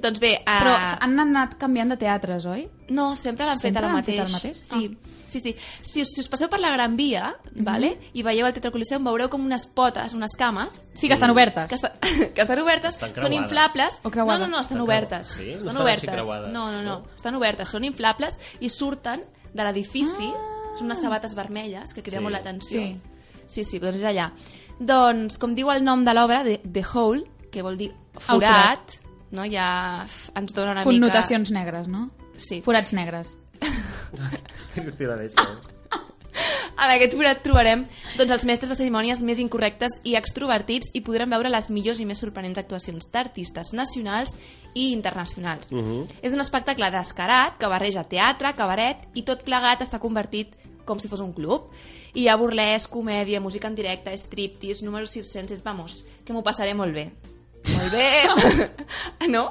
Doncs bé... Uh... Però han anat canviant de teatres, oi? No, sempre l'han fet l'han mateix. fet mateix? Ah. Sí, sí, sí. Si us, si us passeu per la Gran Via, vale? i veieu el Teatre Coliseum, veureu com unes potes, unes cames, Sí que estan obertes. que, està, que estan obertes, Estan són inflables. O No, creuades. no, no, estan Estan obertes. sí? No estan obertes. creuades, No, no, no, no? estan obertes, són inflables i surten de l'edifici, són unes sabates vermelles que criden Sí. molt l'atenció. Sí. sí, sí, doncs és allà. Doncs, com diu el nom de l'obra, The, The Hole, que vol dir forat. forat, no? ja ens dona una Connotacions negres, no? mica... Sí. Forats negres. Cristina, deixa. En aquest forat trobarem doncs, els mestres de cerimònies més incorrectes i extrovertits i podrem veure les millors i més sorprenents actuacions d'artistes nacionals i internacionals. És un espectacle descarat que barreja teatre, cabaret i tot plegat està convertit com si fos un club. I hi ha burlesc, comèdia, música en directe, striptease, números circenses, vamos, que m'ho passaré molt bé. Molt bé. no?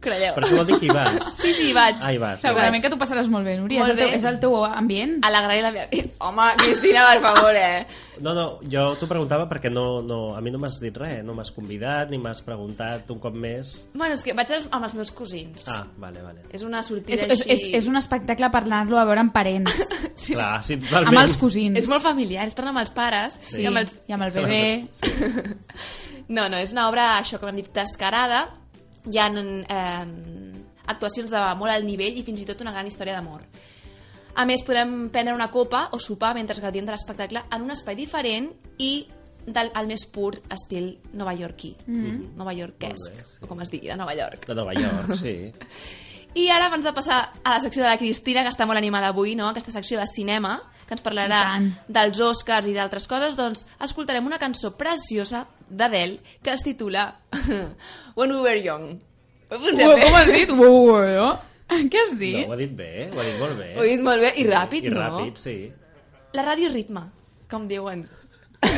Creieu? Per això vol dir que hi vas. Sí, sí, hi vaig. Ah, hi vas. Segurament que t'ho passaràs molt bé, Núria. Molt és, el teu, bé. és el teu ambient. Alegraré la meva vida. Home, Cristina, per favor, eh? No, no, jo t'ho preguntava perquè no, no, a mi no m'has dit res, no m'has convidat ni m'has preguntat un cop més. Bueno, és que vaig als- amb els meus cosins. Ah, vale, vale. És una És, sortida és, així... és, és un espectacle per anar-lo a veure amb parents, Sí. Clar, sí, totalment. amb els cosins. És molt familiar, és per anar amb els pares Sí, i amb els... i amb el bebè. No, no, és una obra, això que hem dit, descarada. Hi ha eh, actuacions de molt alt nivell i fins i tot una gran història d'amor. A més, podem prendre una copa o sopar mentre gaudim de l'espectacle en un espai diferent i del el més pur estil novaiorquí. Mm -hmm. Molt bé, sí. o com es digui, de Nova York. De Nova York, sí. I ara, abans de passar a la secció de la Cristina, que està molt animada avui, no? aquesta secció de cinema, que ens parlarà dels Oscars i d'altres coses, doncs escoltarem una cançó preciosa d'Adele que es titula When We Were Young. Ho com has dit? Uau, uau. Què has No, dit? ho ha dit bé, ho ha dit molt bé. Ho he dit molt bé i ràpid, I no? ràpid, sí. La ràdio és ritme, com diuen.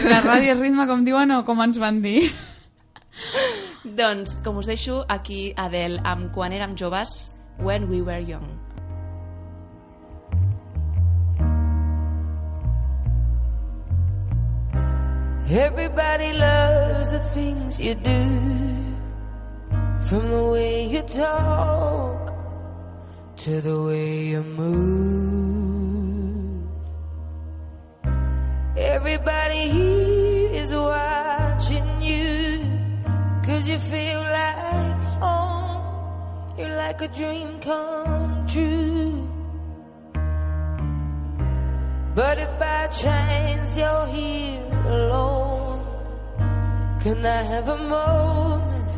La ràdio és ritme, com diuen, o com ens van dir? Doncs, com us deixo, aquí Adele amb Quan érem joves, When We Were Young. Everybody loves the things you do, from the way you talk to the way you move. Everybody here is watching you, cause you feel like home. You're like a dream come true. But if by chance you're here alone, can I have a moment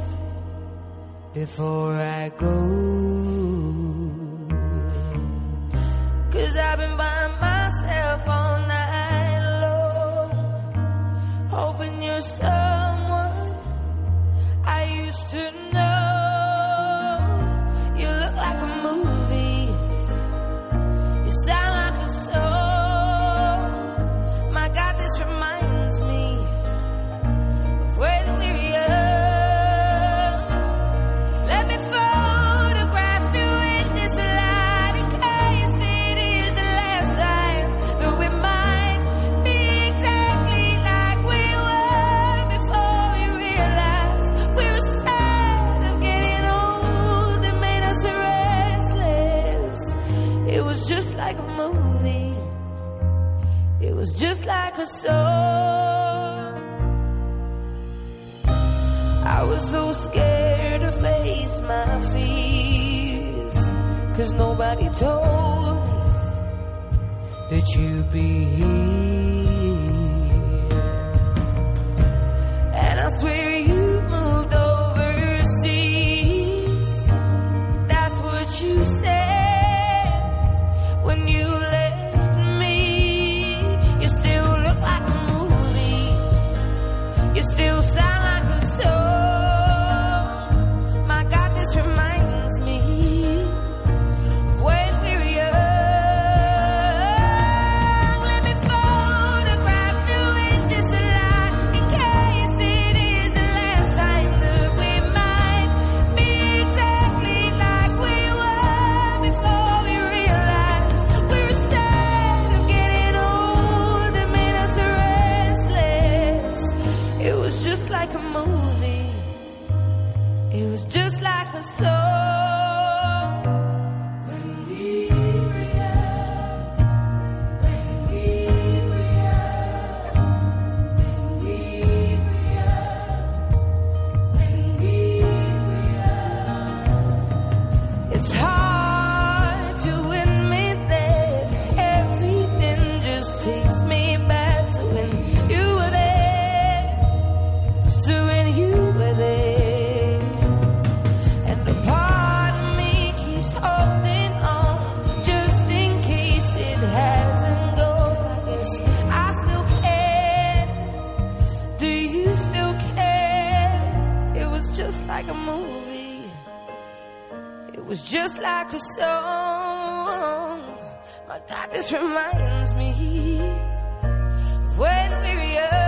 before I go? Nobody told me that you'd be here. Just like a song. My this reminds me of when we were young.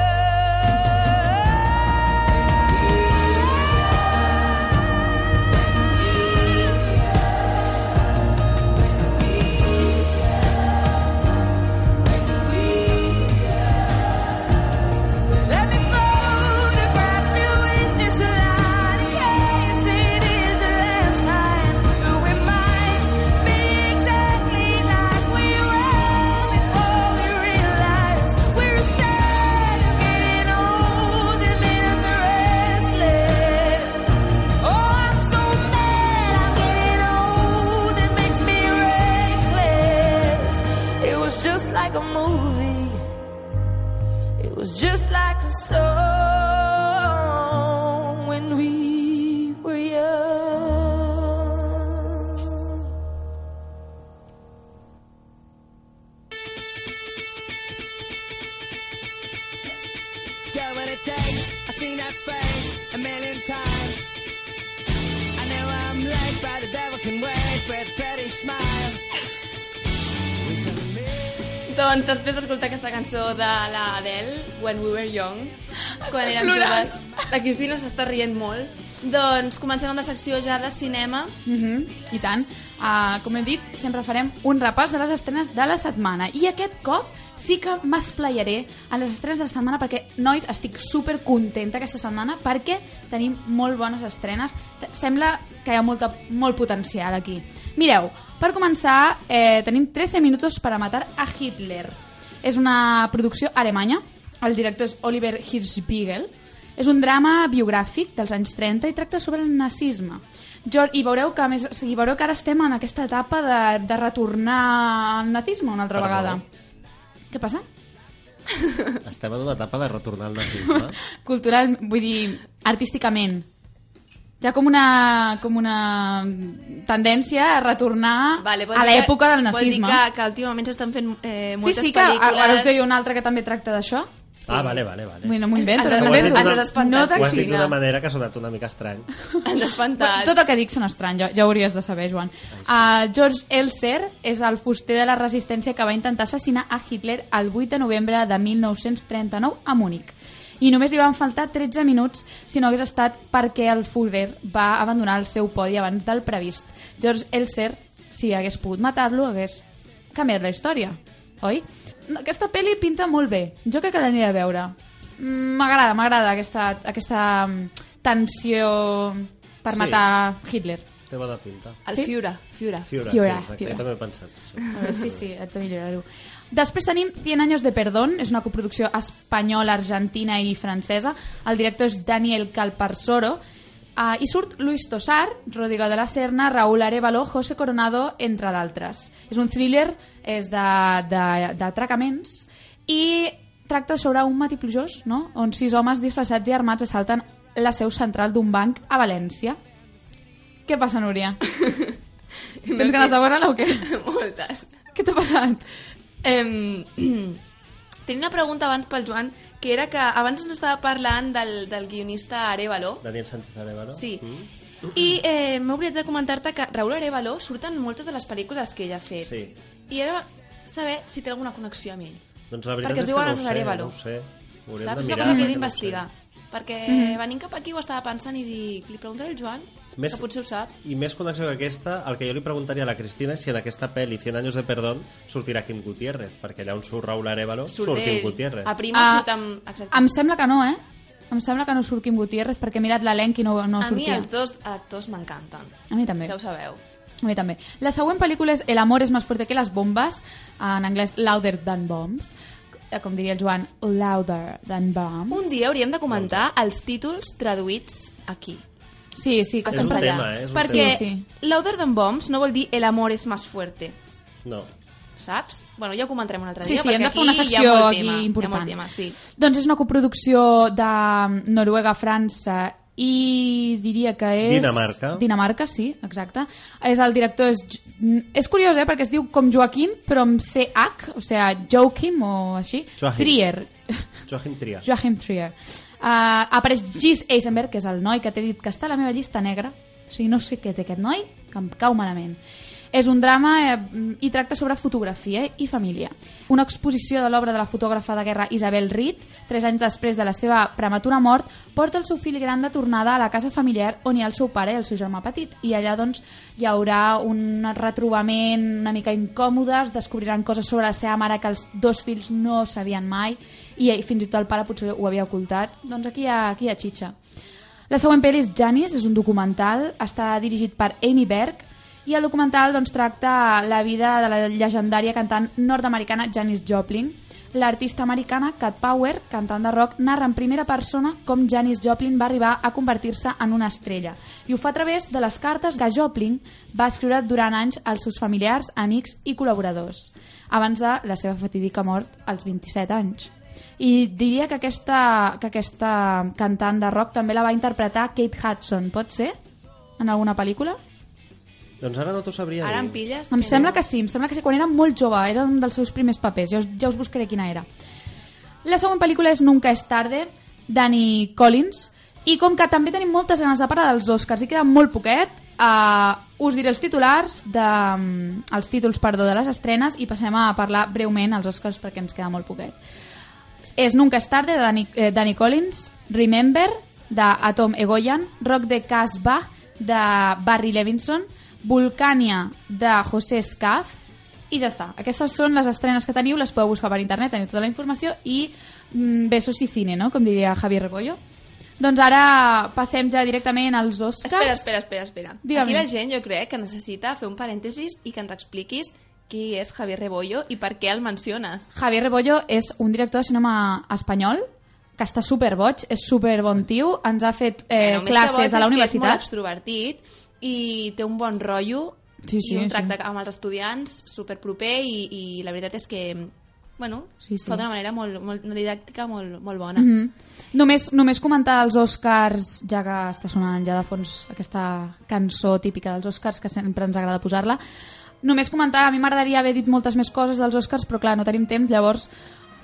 Doncs després d'escoltar aquesta cançó de la Adele, When We Were Young, quan érem plorant. joves, la Cristina s'està rient molt, doncs comencem amb la secció ja de cinema. Mhm, I tant. Uh, com he dit, sempre farem un repàs de les estrenes de la setmana. I aquest cop sí que m'esplayaré a les estrenes de la setmana perquè, nois, estic super contenta aquesta setmana perquè tenim molt bones estrenes. Sembla que hi ha molta, molt potencial aquí. Mireu, per començar, eh, tenim 13 minuts per a matar a Hitler. És una producció alemanya. El director és Oliver Hirschbiegel. És un drama biogràfic dels anys 30 i tracta sobre el nazisme. Jo, I veureu que, més, o sigui, veureu que ara estem en aquesta etapa de, de retornar al nazisme una altra Perdó. vegada. Què passa? Estem en una etapa de retornar al nazisme. Cultural, vull dir, artísticament. Ha com una, com una tendència a retornar Vale, vol a l'època del Vol nazisme. dir que, que últimament s'estan fent eh, Sí, moltes sí, que pel·lícules... ara us doy una altra que també tracta d'això. Sí. Ah, vale, vale, vale. Vull, no m'ho invento, Ens has- has ens has espantat. No Ho has dit d'una manera que ha sonat una mica estrany. Ens ha espantat. Tot el que dic són estrany, ja, ja ho hauries de saber, Joan. Uh, George Elser és el fuster de la resistència que va intentar assassinar a Hitler el 8 de novembre de 1939 a Múnich. I només li van faltar 13 minuts si no hagués estat perquè el Führer va abandonar el seu podi abans del previst. George Elser, si hagués pogut matar-lo, hagués canviat la història, oi? Aquesta pel·li pinta molt bé. Jo crec que l'aniré a veure. Mm, M'agrada, m'agrada aquesta, aquesta mm, tensió per Sí. matar Hitler. Té bona pinta. El Sí? Fiura, Fiura. Fiura, Fiura, sí, exacte. Fiura. Jo també he pensat això. A veure, sí, sí, haig de millorar-ho. Després tenim 100 años de perdón, és una coproducció espanyola, argentina i francesa. El director és Daniel Calparsoro. Uh, I surt Luis Tosar, Rodrigo de la Serna, Raúl Arevalo, José Coronado, entre d'altres. És un thriller, és de- de- d'atracaments i tracta sobre un matí plujós, no? on sis homes disfressats i armats assalten la seu central d'un banc a València. Què passa, Núria? Tens ganes de veure-la o què? Moltes. Què t'ha passat? Em, tenia una pregunta abans pel Joan, que era que abans ens estava parlant del, del guionista Arevalo. Daniel Sánchez Arevalo. Sí. Mm? I eh, m'he oblidat de comentar-te que Raúl Arevalo surten moltes de les pel·lícules que ell ha fet. Sí. I era saber si té alguna connexió amb ell. Doncs la veritat Perquè es és diuen que no els ho sé, Arevalo. no ho sé. Ho Saps? de És una mirar, cosa que he no d'investigar. sé. Perquè Mhm. venint cap aquí ho estava pensant i dic, li preguntaré al Joan, Més- que potser ho sap. I més connexió que aquesta, el que jo li preguntaria a la Cristina és si en aquesta pel·li 100 anys de perdón sortirà Kim Gutiérrez, perquè allà on surt Raúl Arevalo surt, Kim ell. Gutiérrez. A prima Ah, surt amb... Exacte. Em sembla que no, eh? Em sembla que no surt Kim Gutiérrez perquè he mirat l'elenc i no, no a mi sortia. els dos actors m'encanten. A mi també. Ja ho sabeu. A mi també. La següent pel·lícula és El amor és més fuerte que les bombes, en anglès Louder Than Bombs, Eh, com diria el Joan, Louder Than Bombs. Un dia hauríem de comentar els títols traduïts aquí. Sí, sí, que És un allà. tema, eh? És un Perquè tema. Sí, Louder Than Bombs no vol dir el amor és més fuerte, No. saps? Bueno, ja ho comentarem un altre Sí, dia, sí, hem perquè de fer una aquí secció hi ha molt aquí tema, important. Hi ha molt tema, sí. Doncs és una coproducció de Noruega, França i diria que és... Dinamarca. Dinamarca, sí, exacte. És el director... És, és curiós, eh?, perquè es diu com Joaquim, però amb CH, o sigui, Joachim o així. Joachim. Trier. Joachim Trier. Joachim Trier. Uh, apareix Gis Eisenberg, que és el noi que t'he dit que està a la meva llista negra, O sigui, no sé què té aquest noi, que em cau malament. És un drama eh, i tracta sobre fotografia i família. Una exposició de l'obra de la fotògrafa de guerra Isabel Reed, tres anys després de la seva prematura mort, porta el seu fill gran de tornada a la casa familiar on hi ha el seu pare i el seu germà petit. I allà doncs, hi haurà un retrobament una mica incòmode, es descobriran coses sobre la seva mare que els dos fills no sabien mai i, i fins i tot el pare potser ho havia ocultat. Doncs aquí hi ha, aquí hi ha xitxa. La següent pel·li és Janis, és un documental, està dirigit per Amy Berg i el documental doncs, tracta la vida de la llegendària cantant nord-americana Janis Joplin. L'artista americana Cat Power, cantant de rock, narra en primera persona com Janis Joplin va arribar a convertir-se en una estrella. I ho fa a través de les cartes que Joplin va escriure durant anys als seus familiars, amics i col·laboradors, abans de la seva fatídica mort als 27 anys. I diria que aquesta, que aquesta cantant de rock també la va interpretar Kate Hudson, pot ser? En alguna pel·lícula? Doncs ara no t'ho sabria Ara em dir. pilles? Em que sembla que sí, em sembla que sí, quan era molt jove, era un dels seus primers papers, ja us, ja us buscaré quina era. La següent pel·lícula és Nunca és tarde, Danny Collins, i com que també tenim moltes ganes de parlar dels Oscars i queda molt poquet, uh, us diré els titulars, de, um, els títols perdó, de les estrenes i passem a parlar breument als Oscars perquè ens queda molt poquet. És Nunca és tarde, de Danny, eh, Danny Collins, Remember, de Atom Egoyan, Rock de Casbah, de Barry Levinson, Vulcania, de José Scaf, i ja està. Aquestes són les estrenes que teniu, les podeu buscar per internet, teniu tota la informació, i mm, besos i cine, no?, com diria Javier Rebollo. Doncs ara passem ja directament als Oscars. Espera, espera, espera, espera. Digue'm. Aquí la gent jo crec que necessita fer un parèntesis i que ens expliquis qui és Javier Rebollo i per què el menciones. Javier Rebollo és un director de cinema espanyol que està superboig, és superbon tio, ens ha fet eh, Bueno, classes boig a la que És molt universitat. extrovertit i té un bon rotllo Sí, sí, i un sí. tracte amb els estudiants superproper i, i la veritat és que bueno, Sí, sí. fa d'una manera molt, molt didàctica molt, molt bona. Mm -hmm. només, només comentar els Oscars, ja que està sonant ja de fons aquesta cançó típica dels Oscars, que sempre ens agrada posar-la, només comentar, a mi m'agradaria haver dit moltes més coses dels Oscars, però clar, no tenim temps, llavors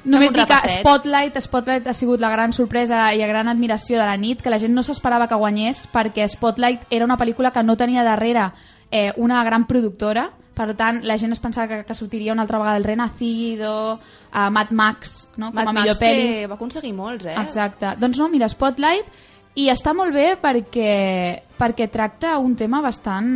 només dir que. Spotlight, Spotlight ha sigut la gran sorpresa i la gran admiració de la nit, que la gent no s'esperava que guanyés, perquè Spotlight era una pel·lícula que no tenia darrere eh, una gran productora, per tant, la gent es pensava que, que sortiria una altra vegada el Renacido, eh, Mad Max, no? com Mad a millor Max que va aconseguir molts, eh? Exacte. Doncs no, mira, Spotlight i està molt bé perquè, perquè tracta un tema bastant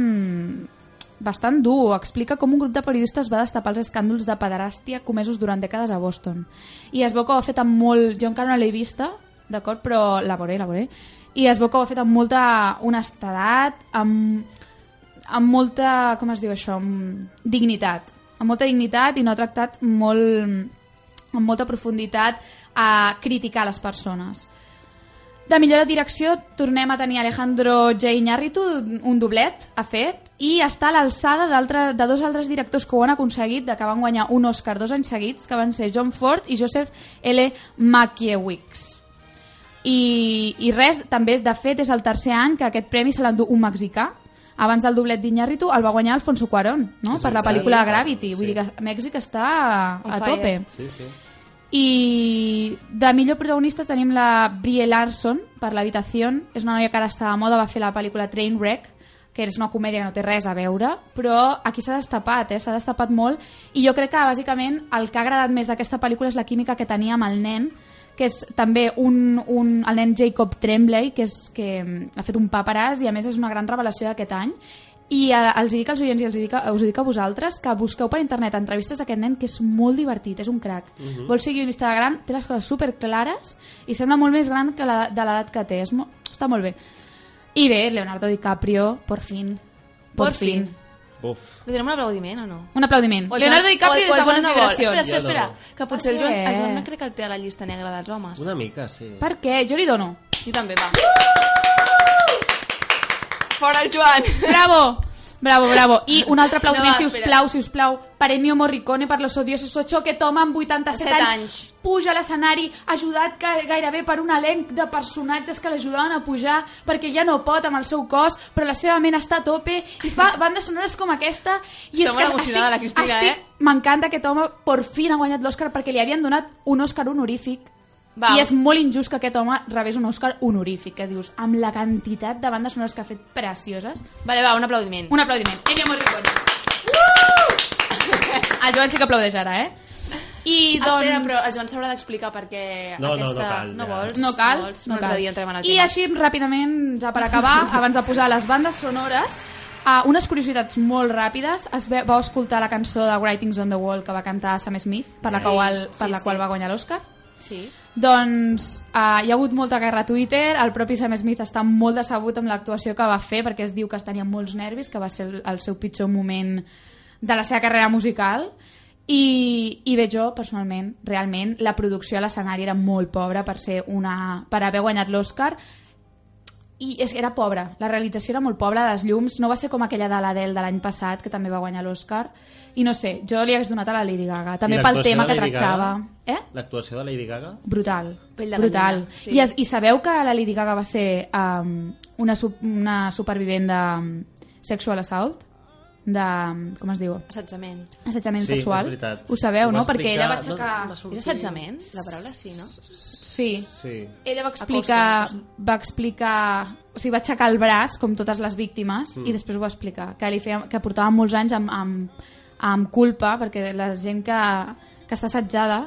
bastant dur. Explica com un grup de periodistes va destapar els escàndols de pederàstia comesos durant dècades a Boston. I es veu que ho ha fet amb molt... Jo encara no l'he vista, d'acord? Però la veuré, la veuré. I es veu que ho ha fet amb molta honestedat, amb, amb molta... com es diu això? Amb dignitat. Amb molta dignitat i no ha tractat molt amb molta profunditat a criticar les persones. De millor direcció tornem a tenir Alejandro J. Iñárritu, un doblet ha fet, i està a l'alçada de dos altres directors que ho han aconseguit, de que van guanyar un Oscar dos anys seguits, que van ser John Ford i Joseph L. Mankiewicz. I, I res, també, de fet, és el tercer any que aquest premi se l'endú un mexicà. Abans del doblet d'Iñárritu el va guanyar Alfonso Cuarón, no? Sí, per la pel·lícula Sí. Gravity. Vull Sí. dir que Mèxic està a, On a tope. Sí, sí. I de millor protagonista tenim la Brie Larson per l'habitació. És una noia que ara està a moda, va fer la pel·lícula Trainwreck, que és una comèdia que no té res a veure, però aquí s'ha destapat, eh? s'ha destapat molt, i jo crec que bàsicament el que ha agradat més d'aquesta pel·lícula és la química que tenia amb el nen, que és també un, un, el nen Jacob Tremblay, que, és, que mm, ha fet un paperàs i a més és una gran revelació d'aquest any, i eh, els dic als oients i els dic, a- us dic a vosaltres que busqueu per internet entrevistes d'aquest nen que és molt divertit, és un crac. Uh -huh. Vol ser guionista de gran, té les coses super clares i sembla molt més gran que la, de l'edat que té. És mo està molt bé. I bé, Leonardo DiCaprio, por fin. Por, Por fin. Buf. Li donem un aplaudiment o no? Un aplaudiment. O Leonardo DiCaprio o- o de Joan bones no vol. vibracions. Espera, espera, espera, que potser el Joan, el? Joan no crec que el té a la llista negra dels homes. Una mica, sí. Per què? Jo li dono. Jo també, va. Fora el Joan! Bravo! Bravo, bravo. I un altre aplaudiment, No, si us plau, si us plau, per Ennio Morricone per Los Odiosos 8, que Tom amb 87 Set anys, anys. puja a l'escenari, ajudat ga- gairebé per un elenc de personatges que l'ajudaven a pujar perquè ja no pot amb el seu cos, però la seva ment està a tope i fa bandes sonores com aquesta. I Està molt emocionada la Cristina, estic, eh? M'encanta que Tom por fin ha guanyat l'Oscar perquè li havien donat un Oscar honorífic Va. I és molt injust que aquest home rebés un Òscar honorífic, que dius, amb la quantitat de bandes sonores que ha fet precioses. Vale, va, un aplaudiment. Un aplaudiment. Ennio Morricone. Uh! El Joan sí que aplaudeix ara, eh? I doncs... Espera, però el Joan s'haurà d'explicar perquè No, no, no aquesta... cal, no ja. vols? No cal, vols? no Un altre cal. dia entrem en el I tema. així, ràpidament, ja per acabar, abans de posar les bandes sonores, uh, unes curiositats molt ràpides. Es ve, vau escoltar la cançó de Writings on the Wall que va cantar Sam Smith, per la Sí, qual, per sí, la sí. qual va guanyar l'Oscar. Sí. Doncs uh, hi ha hagut molta guerra a Twitter, el propi Sam Smith està molt decebut amb l'actuació que va fer perquè es diu que es tenia molts nervis, que va ser el, el seu pitjor moment de la seva carrera musical i, i bé, jo personalment, realment, la producció a l'escenari era molt pobra per ser una per haver guanyat l'Oscar i és que era pobra, la realització era molt pobra, les llums, no va ser com aquella de l'Adele de l'any passat, que també va guanyar l'Oscar, i no sé, jo li hagués donat a la Lady Gaga, també pel tema que tractava. Gaga? Eh? L'actuació de Lady Gaga? Brutal, brutal. sí. I, es, I sabeu que la Lady Gaga va ser um, una, una supervivent de um, sexual assault? De, com es diu? Assetjament. Assetjament Sí, sexual. Ho sabeu, Ho no? Perquè ella va aixecar... no, no És assetjament? La paraula sí, no? Sí. Sí. Ella va explicar, va explicar, o sigui, va aixecar el braç, com totes les víctimes, mm. i després ho va explicar, que, li feia, que portava molts anys amb, amb, amb culpa, perquè la gent que, que està assetjada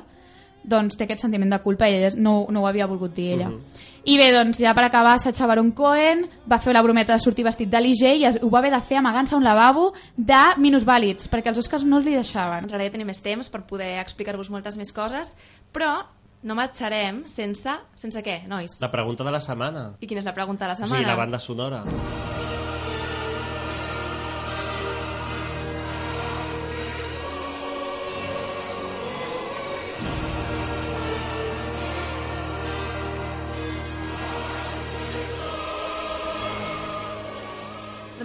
doncs té aquest sentiment de culpa i ella no, no ho havia volgut dir ella. I bé, doncs ja per acabar, Sacha Baron Cohen va fer la brometa de sortir vestit de l'IG i es, ho va haver de fer amagant-se a un lavabo de minusvàlids, perquè els Oscars no els li deixaven. Ens agradaria tenir més temps per poder explicar-vos moltes més coses, però no marxarem sense... Sense què, nois? La pregunta de la setmana. I quina és la pregunta de la O setmana? sigui, la banda sonora.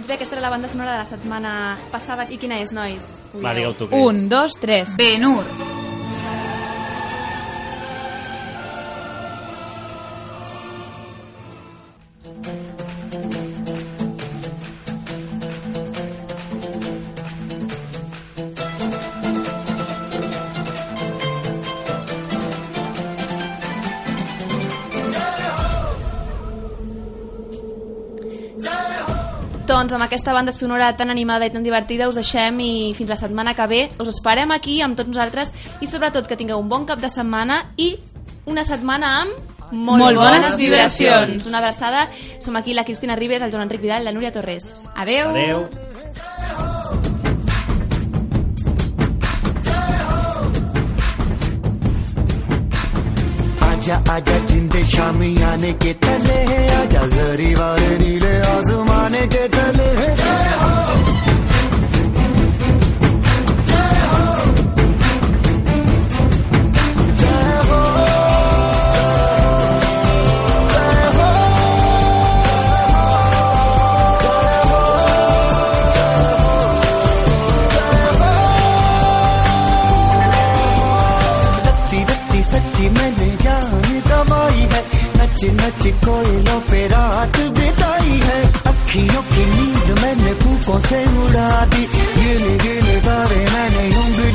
Doncs bé, aquesta era la banda sonora de la setmana passada. I quina és, nois? Ho Va, digueu tu què és. Un, dos, tres. Ben-Hur. Doncs amb aquesta banda sonora tan animada i tan divertida us deixem i fins la setmana que ve us esperem aquí amb tots nosaltres i sobretot que tingueu un bon cap de setmana i una setmana amb molt, Molt bones vibracions. Una abraçada. Som aquí la Cristina Ribes, el Joan Enric Vidal i la Núria Torres. Adeu. Adeu. आजा आजा, जिंदे शामी आने के तले है, आजा, जरी वाले नीले आजमाने के तले है। लो कोयलों पे रात बिताई है। अखियों की नींद मैंने फूकों से उड़ा दी। गिन गिन तारे मैंने यूँ